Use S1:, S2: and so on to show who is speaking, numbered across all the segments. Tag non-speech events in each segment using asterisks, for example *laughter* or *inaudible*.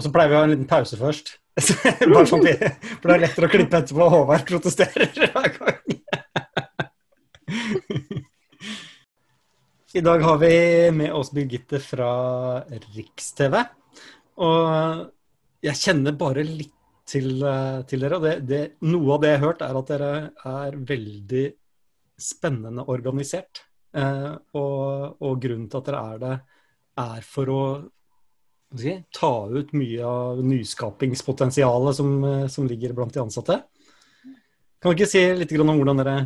S1: Og så pleier vi å ha en liten pause først. *laughs* Bare sånn, for det er lettere å klippe etterpå, Håvard protesterer *laughs* hver gang. *laughs* I dag har vi med oss Birgitte fra Riks-TV. Og jeg kjenner bare litt til, eh, til dere. og det, det, Noe av det jeg har hørt, er at dere er veldig spennende organisert. Eh, og, og, grunnen til at dere er det, er for å ta ut mye av nyskapingspotensialet som, eh, som, ligger blant de ansatte. Kan du ikke si litt om hvordan dere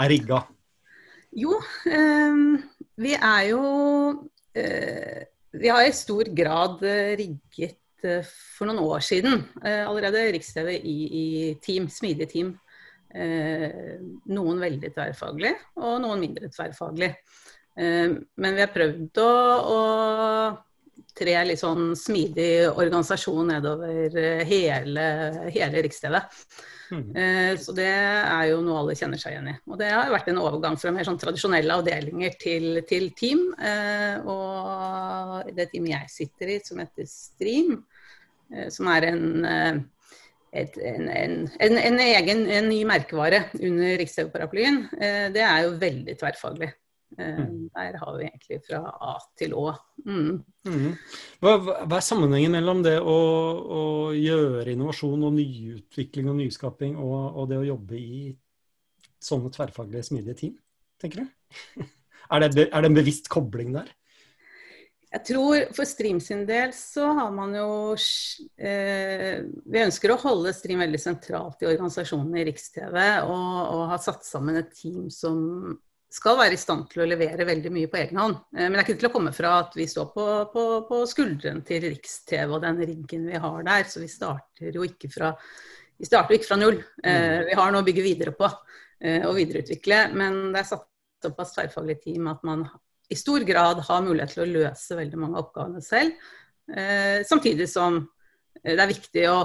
S1: er rigga?
S2: Jo, eh, vi er jo eh, Vi har i stor grad eh, rigget for noen år siden allerede Riks-TV i, i, team, smidige team. Noen veldig tverrfaglig, og noen mindre tverrfaglig. Men vi har prøvd å, å tre litt sånn smidig organisasjon nedover hele, hele Riks-TV. Mm. Eh, så det er jo noe alle kjenner seg igjen i. Og det har vært en overgang fra mer sånn tradisjonelle avdelinger til, til team. Eh, og det teamet jeg sitter i, som heter Stream, eh, som er en, et, en, en, en, egen en ny merkevare under Riks-TV-paraplyen, det er jo veldig tverrfaglig. Eh, mm. Der har vi egentlig fra A til Å. Mm.
S1: Mm. Hva, hva, er sammenhengen mellom det å, å, gjøre innovasjon og nyutvikling og nyskaping, og, og, det å jobbe i sånne tverrfaglige, smidige team, tenker du? *laughs* er, det, er det en bevisst kobling der?
S2: Jeg tror For Stream sin del så har man jo eh, Vi ønsker å holde Stream veldig sentralt i organisasjonen i Riks-TV, og, og har satt sammen et team som skal være i stand til å levere veldig mye på egen hånd. Eh, men det er ikke til å komme fra at vi står på, på, på skuldrene til Riks-TV og den riggen vi har der. Så vi starter jo ikke fra, vi starter ikke fra null. Eh, mm. Vi har noe å bygge videre på eh, og videreutvikle. Men det er satt såpass tverrfaglig team at man i stor grad har mulighet til å løse veldig mange av oppgavene selv. Samtidig som det er viktig å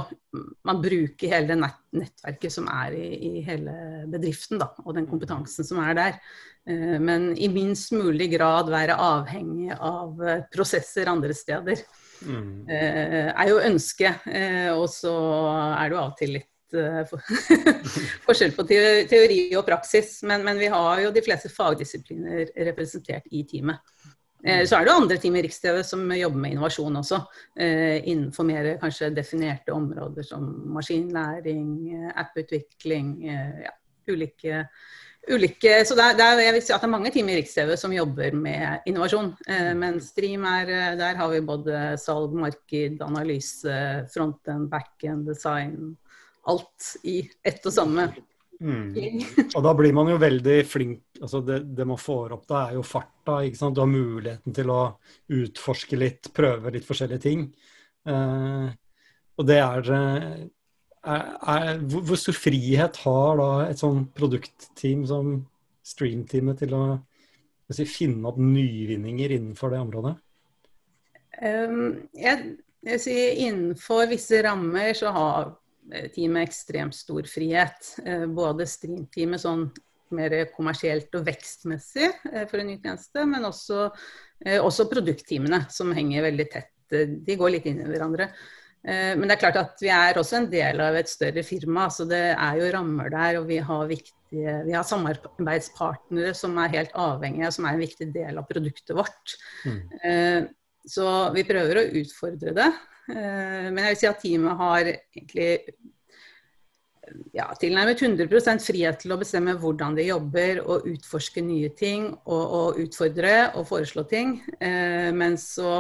S2: man bruker hele det nettverket som er i, i hele bedriften, da, og den kompetansen som er der. Eh, men i minst mulig grad være avhengig av eh, prosesser andre steder. Mm. Eh, er jo ønsket. Og så er det jo av og til litt *laughs* forskjell på teori og praksis. Men, men vi har jo de fleste fagdisipliner representert i teamet. Eh, så er det andre team i Riks-TV som jobber med innovasjon også, eh, innenfor mer kanskje definerte områder som maskinlæring, eh, apputvikling, ja, ulike, ulike Så det er, jeg vil si at det er mange team i Riks-TV som jobber med innovasjon. Men Stream er Der har vi både salg, marked, analyse, frontend, backend, design. Alt i ett og samme
S1: Mm. *laughs* Og da blir man jo veldig flink. altså Det, det man får opp da, er jo farta. ikke sant? Du har muligheten til å utforske litt, prøve litt forskjellige ting. Eh, og det er, eh, er, er hvor, stor frihet har da et sånn produktteam som Streamteamet til å si, finne opp nyvinninger innenfor det området?
S2: Um, jeg, jeg sier innenfor visse rammer så har teamet ekstremt stor frihet. Eh, både streamteamet sånn mer kommersielt og vekstmessig eh, for en ny tjeneste, men også, også produktteamene, som henger veldig tett. De går litt inn i hverandre. Men det er klart at vi er også en del av et større firma, så det er jo rammer der. Og vi har, viktige, vi har samarbeidspartnere som er helt avhengige, som er en viktig del av produktet vårt. Mm. Så vi prøver å utfordre det. Eh, men jeg vil si at teamet har egentlig ja, tilnærmet 100% frihet til å bestemme hvordan de jobber og utforske nye ting og, og utfordre og foreslå ting. Eh, men så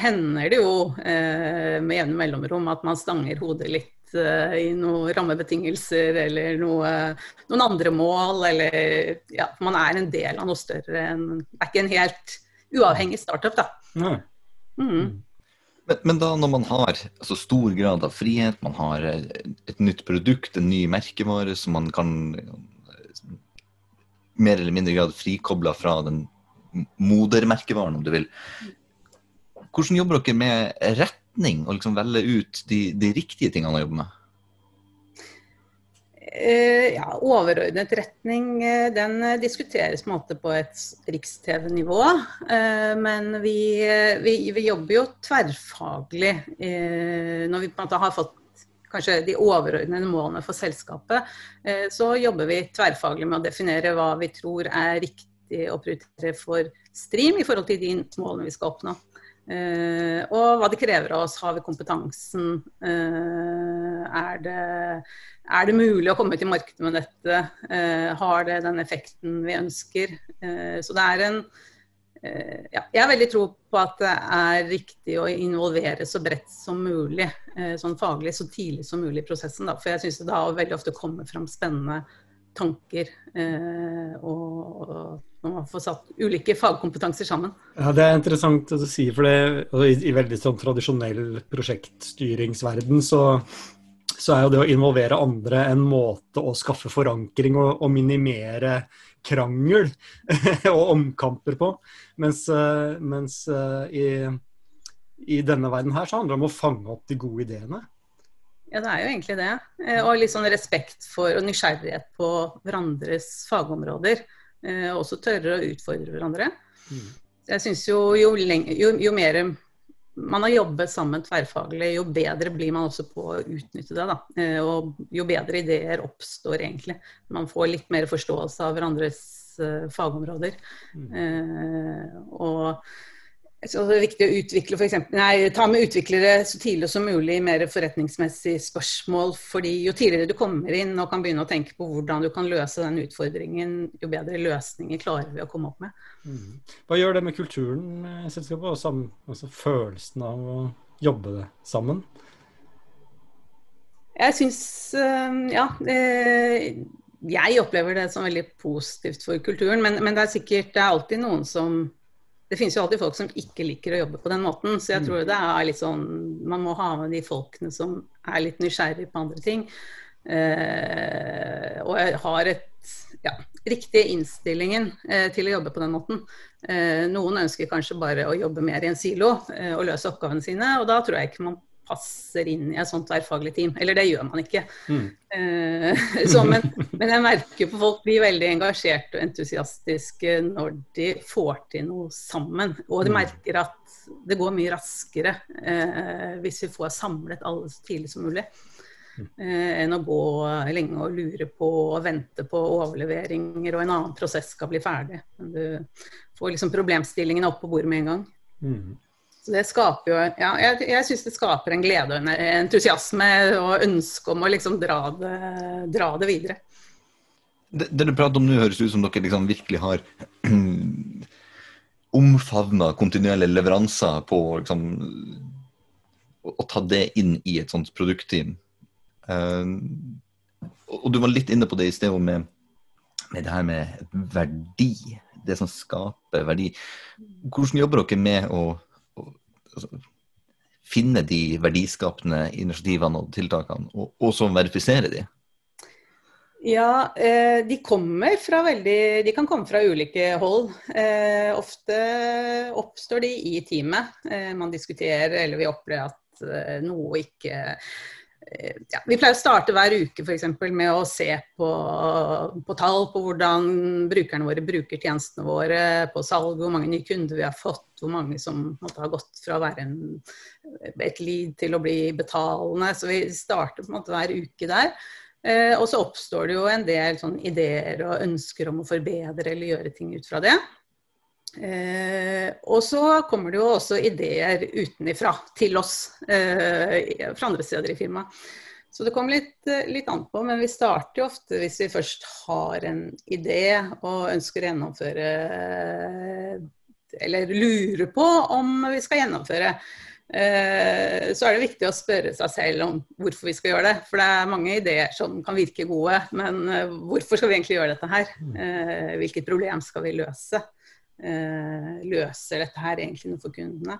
S2: hender det jo eh, med jevne mellomrom at man stanger hodet litt eh, i noen rammebetingelser eller noe, noen andre mål, eller ja, man er en del av noe større enn Det er ikke en helt uavhengig startup, da. Mm.
S3: Men, men, da når man har altså, stor grad av frihet, man har eh, et nytt produkt, en ny merkevare som man kan mer eller mindre grad frikobla fra den modermerkevaren, om du vil. Hvordan jobber dere med retning og liksom velge ut de, de riktige tingene å jobbe med?
S2: Eh, ja, overordnet retning den diskuteres på på et riks-TV-nivå. Men vi, vi, vi, jobber jo tverrfaglig når vi på en måte har fått kanskje de overordnede målene for selskapet. Så jobber vi tverrfaglig med å definere hva vi tror er riktig å prioritere for Stream i forhold til de målene vi skal oppnå. Uh, og hva det krever av oss. Har vi kompetansen? Uh, er, det, er, det, mulig å komme til markedet med dette? Uh, har det den effekten vi ønsker? så det er en ja, Jeg har veldig tro på at det er riktig å involvere så bredt som mulig, sånn faglig så tidlig som mulig i prosessen. Da. For jeg syns det da veldig ofte kommer fram spennende tanker. og, og når man får satt ulike fagkompetanser sammen.
S1: Ja, Det er interessant å si, for det, i, i, veldig sånn tradisjonell prosjektstyringsverden så, så, er jo det å involvere andre en måte å skaffe forankring og, og minimere krangel *laughs* og omkamper på. Mens, eh, mens uh, i, i, denne verden her så handler det om å fange opp de gode ideene.
S2: Ja, det er jo egentlig det. Eh, og litt sånn respekt for og nysgjerrighet på hverandres fagområder. Eh, og også tørre å utfordre hverandre. Mm. Jeg syns jo, jo, jo, jo, mer man har jobbet sammen tverrfaglig, jo bedre blir man også på å utnytte det. Da. Eh, og jo bedre ideer oppstår egentlig. Man får litt mer forståelse av hverandres fagområder. Mm. Uh, og så det er viktig å utvikle for eksempel, nei, ta med utviklere så tidlig som mulig i mer forretningsmessige spørsmål. fordi Jo tidligere du kommer inn og kan begynne å tenke på hvordan du kan løse den utfordringen, jo bedre løsninger klarer vi å komme opp med.
S1: Mm. Hva gjør det med kulturen i selskapet, og sammen, også følelsen av å jobbe det sammen?
S2: Jeg syns Ja. Eh, jeg opplever det som veldig positivt for kulturen, men, men det er sikkert det er alltid noen som det finnes jo alltid folk som ikke liker å jobbe på den måten. Så jeg mm. tror det er litt sånn Man må ha med de folkene som er litt nysgjerrig på andre ting. Eh, og jeg har et ja, riktige innstillingen eh, til å jobbe på den måten. Eh, noen ønsker kanskje bare å jobbe mer i en silo eh, og løse oppgavene sine, og da tror jeg ikke man passer inn i et sånt tverrfaglig team. Eller det gjør man ikke. Mm. Uh, så, men, *laughs* men, jeg merker på folk blir veldig engasjerte og entusiastiske når de får til noe sammen. Og de mm. merker at det går mye raskere uh, hvis vi får samlet alle så tidlig som mulig. Uh, enn å gå lenge og lure på og vente på overleveringer og en annen prosess skal bli ferdig. Men du får liksom problemstillingene opp på bordet med en gang. Mm. Så det skaper jo Ja, jeg, jeg syns det skaper en glede og en entusiasme og ønske om å liksom dra det, dra det videre.
S3: Det, det, du prater om nå, høres ut som dere liksom virkelig har *clears throat* omfavna kontinuerlige leveranser på liksom, å ta det inn i et sånt produktteam. Uh, og du var litt inne på det i sted med, med det her med verdi. Det som skaper verdi. Hvordan jobber dere med å finne de verdiskapende initiativene og tiltakene, og, og så verifisere de?
S2: Ja, eh, de kommer fra veldig De kan komme fra ulike hold. Eh, ofte oppstår de i teamet. Eh, man diskuterer, eller vi opplever at noe ikke ja, vi pleier å starte hver uke f.eks. med å se på, på, tall på hvordan brukerne våre bruker tjenestene våre, på salg, hvor mange nye kunder vi har fått, hvor mange som måtte, har gått fra å være en, et lead til å bli betalende. Så vi starter på en måte hver uke der. Eh, og så oppstår det jo en del sånn, ideer og ønsker om å forbedre eller gjøre ting ut fra det. Eh, og så kommer det jo også ideer utenifra til oss eh, fra andre steder i firmaet. Så det kommer litt, eh, litt, an på, men vi starter jo ofte hvis vi først har en idé og ønsker å gjennomføre Eller lurer på om vi skal gjennomføre. Eh, så er det viktig å spørre seg selv om hvorfor vi skal gjøre det. For det er mange ideer som kan virke gode, men eh, hvorfor skal vi egentlig gjøre dette her? Hvilket problem skal vi løse? Eh, løser dette her egentlig for kundene.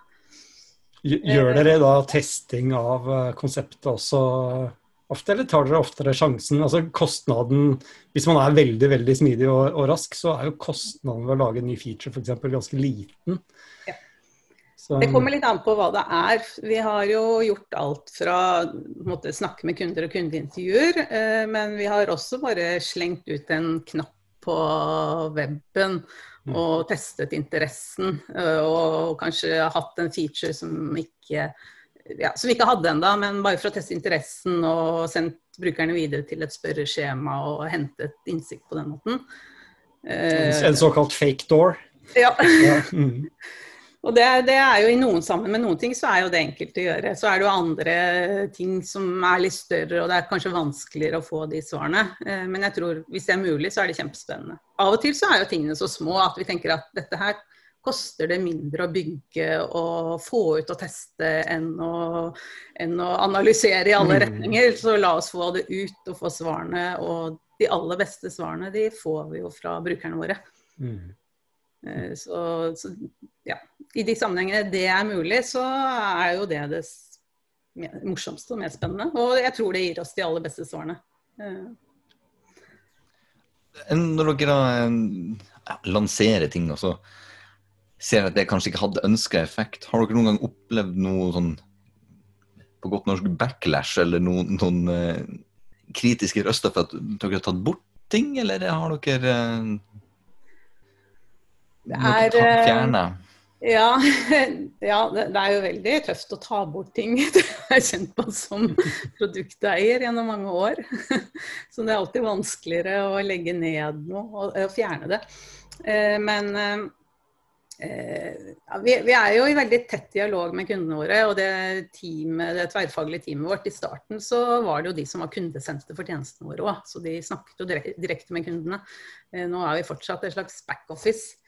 S1: Gjør dere da testing av eh, konseptet også ofte, eller tar dere oftere sjansen? Altså kostnaden, Hvis man er veldig veldig smidig og, og rask, så er jo kostnaden ved å lage en ny feature f.eks. ganske liten. Ja.
S2: Så... Det kommer litt an på hva det er. Vi har jo gjort alt fra måtte, snakke med kunder og kundeintervjuer, eh, men vi har også bare slengt ut en knapp på weben. Og testet interessen. Eh, og kanskje hatt en feature som ikke, ja, som ikke hadde ennå, men bare for å teste interessen og sendt brukerne videre til et spørreskjema og hentet innsikt på den måten.
S1: En såkalt fake door?
S2: Ja. ja. *laughs* Mm. Og det, det, er jo i noen sammen med noen ting så er jo det enkelt å gjøre. Så er det jo andre ting som er litt større, og det er kanskje vanskeligere å få de svarene. Eh, men jeg tror hvis det er mulig, så er det kjempespennende. Av og til så er jo tingene så små at vi tenker at dette her koster det mindre å bygge og få ut og teste enn å, enn å analysere i alle mm. retninger. Så la oss få det ut og få svarene. Og de aller beste svarene de får vi jo fra brukerne våre. Mm. Eh, så, så, ja, i de sammenhengene det er mulig, så er jo det det morsomste og mest spennende. Og jeg tror det gir oss de aller beste svarene. Eh.
S3: Når dere lanserer ting, og så ser at det kanskje ikke hadde ønska effekt, har dere noen gang opplevd noe sånn på godt norsk backlash, eller noen, noen uh, kritiske røster for at dere har tatt bort ting, eller har dere
S2: er Fjerne? Ja, *laughs* ja, det er jo veldig tøft å ta bort ting. *laughs* Det har jeg kjent på som *laughs* produkteier gjennom mange år. Så det er alltid vanskeligere å legge ned noe og, fjerne det. Eh, men eh, vi, vi, er jo i veldig tett dialog med kundene våre. Og det, teamet, det tverrfaglige teamet vårt i starten så var det jo de som var kundesenter for tjenestene våre òg. Så de snakket jo direkte med kundene. Eh, nå er vi fortsatt et slags backoffice.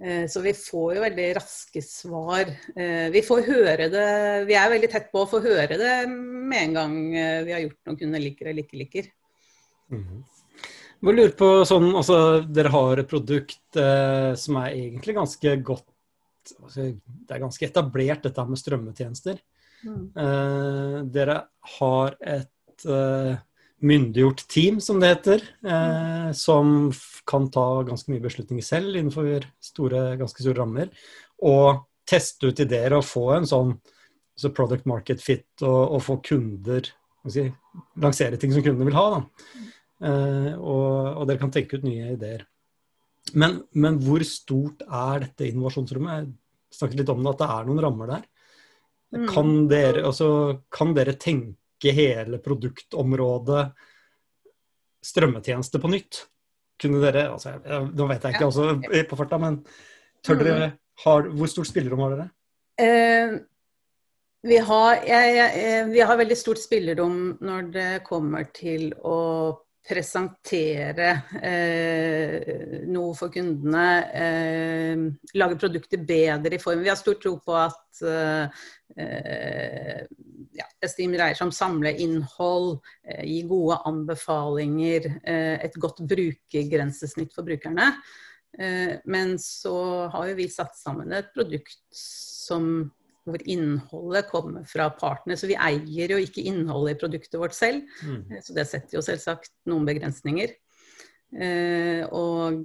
S2: Eh, så vi får jo veldig raske svar. Eh, vi får høre det Vi er veldig tett på å få høre det med en gang eh, vi har gjort noe kunder liker eller ikke liker.
S1: Mm -hmm. Jeg lurer på sånn, altså Dere har et produkt eh, som er egentlig ganske godt altså, Det er ganske etablert, dette med strømmetjenester. Mm. Eh, dere har et eh, myndiggjort team, som det heter, eh, som kan ta ganske mye beslutninger selv innenfor store, ganske store rammer. Og teste ut ideer og få en sånn altså product market fit og, og få kunder si, Lansere ting som kundene vil ha. Eh, og, og, dere kan tenke ut nye ideer. Men, men, hvor stort er dette innovasjonsrommet? Jeg snakket litt om det, at det er noen rammer der. Mm. Kan dere, altså, kan dere tenke tenke hele produktområdet strømmetjeneste på nytt? Kunne dere altså, Nå vet jeg ikke ja. altså, på farta, men tør dere mm. har, Hvor stort spillerom har dere?
S2: Eh, vi, har, jeg, jeg, vi har veldig stort spillerom når det kommer til å presentere eh, noe for kundene. Eh, lage produkter bedre i form. Vi har stor tro på at eh, ja, Esteem dreier seg om samle innhold, eh, gi gode anbefalinger, eh, et godt brukergrensesnitt for brukerne. Eh, men så har jo vi satt sammen et produkt som hvor innholdet kommer fra partene. Så vi eier jo ikke innholdet i produktet vårt selv. Mm. Så det setter jo selvsagt noen begrensninger. Og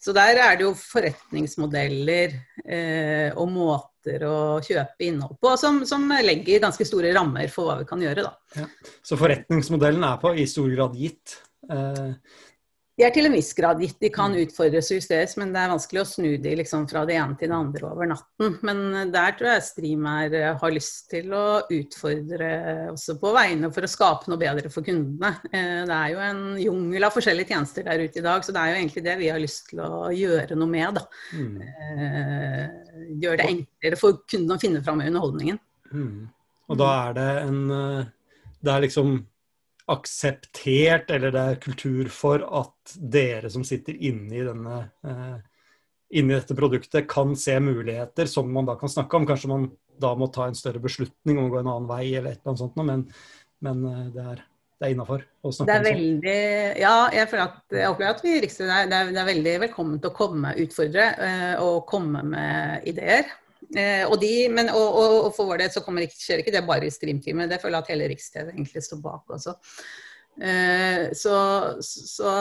S2: Så der er det jo forretningsmodeller eh, og måter å kjøpe innhold på som, som, legger ganske store rammer for hva vi kan gjøre, da. Ja.
S1: Så forretningsmodellen er på i stor grad gitt. Eh,
S2: de er til en viss grad gitt. De kan mm. utfordres og justeres, men det er vanskelig å snu de liksom fra det ene til det andre over natten. Men der tror jeg Stream er, eh, har lyst til å utfordre også på vegne for å skape noe bedre for kundene. Eh, det er jo en jungel av forskjellige tjenester der ute i dag, så det er jo egentlig det vi har lyst til å gjøre noe med. Mm. Eh, gjøre det enklere for kundene å finne fram i underholdningen.
S1: Mm. Og da er det en Det er liksom akseptert, eller det er kultur for, at dere som sitter inne i, denne, eh, inni dette produktet, kan se muligheter som man da kan snakke om. Kanskje man da må ta en større beslutning om å gå en annen vei, eller et eller annet sånt, men, men eh, det er det er innafor å
S2: snakke om sånt. Ja, jeg føler at, jeg opplever at vi i Riksrevisjonen det, er, det er veldig velkommen til å komme utfordre eh, og komme med ideer. Eh, og, de, men, og, og, og, for vår del så kommer, skjer ikke det bare i streamteamet. Det føler jeg at hele Riks-TV egentlig står bak også. Eh, så, så,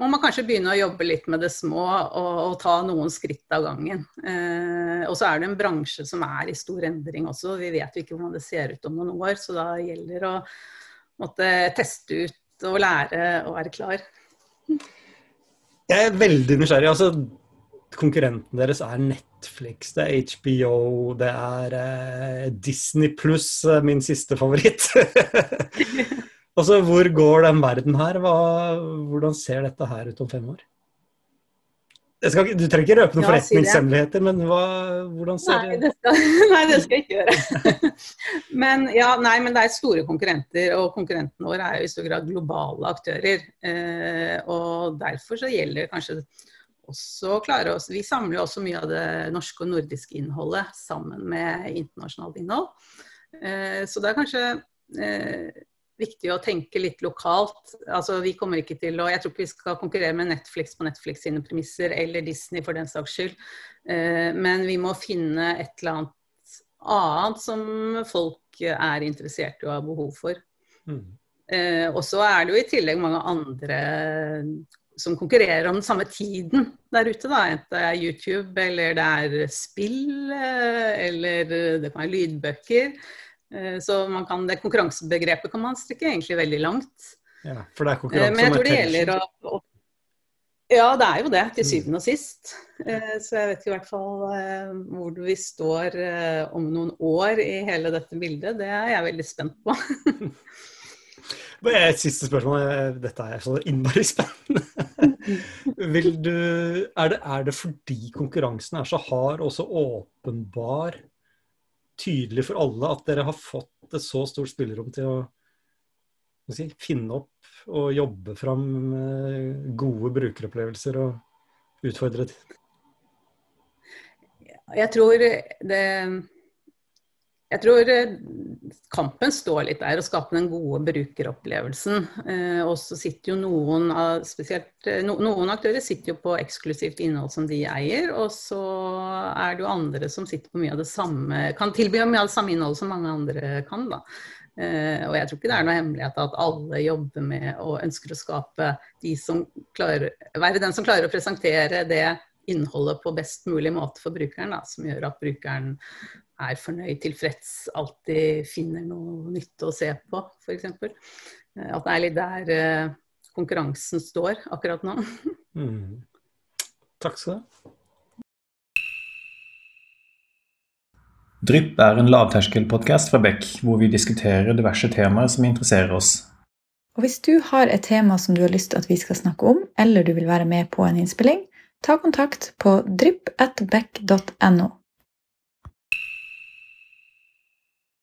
S2: må man kanskje begynne å jobbe litt med det små og, og ta noen skritt av gangen. Eh, og så er det en bransje som er i stor endring også. Vi vet jo ikke hvordan det ser ut om noen år, så da gjelder det å måtte teste ut og lære å være klar.
S1: Jeg er veldig nysgjerrig. altså Konkurrenten deres er Netflix, det er HBO, det er eh, Disney pluss, eh, min siste favoritt. *laughs* Altså, hvor går den verden her? Hva, hvordan ser dette her ut om fem år? Skal, du trenger ikke røpe noen ja, forretningshemmeligheter, men hva, hvordan ser
S2: nei, det skal, *laughs* nei, det skal jeg ikke gjøre. *laughs* men, ja, nei, men det er store konkurrenter, og konkurrentene våre er jo i stor grad globale aktører. Eh, og derfor så gjelder kanskje også klare oss Vi samler jo også mye av det norske og nordiske innholdet sammen med internasjonalt innhold. Eh, så det er kanskje eh, viktig å tenke litt lokalt. Altså, vi kommer ikke til å, Jeg tror ikke vi skal konkurrere med Netflix på Netflix sine premisser, eller Disney for den saks skyld. Eh, men vi må finne et eller annet annet som folk er interessert i og har behov for. Mm. Eh, og så er det jo i tillegg mange andre som konkurrerer om den samme tiden der ute. da, Enten det er YouTube, eller det er spill, eh, eller det kan være lydbøker. Eh, så man kan, det konkurransebegrepet kan man strekke egentlig veldig langt.
S1: Ja, for det er konkurranse
S2: eh, Men jeg tror det gjelder å, å ja, det er jo det, til mm. syvende og sist. Så jeg vet i hvert fall hvor vi står om noen år i hele dette bildet. Det er jeg veldig spent på. *laughs*
S1: Et siste spørsmål. Dette er så innmari spennende. *laughs* Du, er, det, er det fordi konkurransen er så hard og så åpenbar tydelig for alle at dere har fått et så stort spillerom til å si, finne opp og jobbe fram gode brukeropplevelser og utfordre
S2: Jeg tror det jeg tror eh, kampen står litt der, å skape den gode brukeropplevelsen. Eh, og så sitter jo noen av spesielt eh, Noen aktører sitter jo på eksklusivt innhold som de eier, og så er det jo andre som sitter på mye av det samme Kan tilby mye av det samme innholdet som mange andre kan, da. Og jeg tror ikke det er noe hemmelighet at alle jobber med og ønsker å skape de som klarer Være den som klarer å presentere det innholdet på best mulig måte for brukeren, da, som gjør at brukeren er fornøyd, tilfreds, alltid finner noe nytt å se på, f.eks. Eh, at det er litt der eh, konkurransen står akkurat nå. *laughs* Mm.
S1: Takk skal du ha.
S4: Drypp er en lavterskelpodkast fra Beck, hvor vi diskuterer diverse temaer som interesserer oss.
S5: Og Hvis du har et tema som du har lyst til at vi skal snakke om, eller du vil være med på en innspilling, ta kontakt på drypp.beck.no.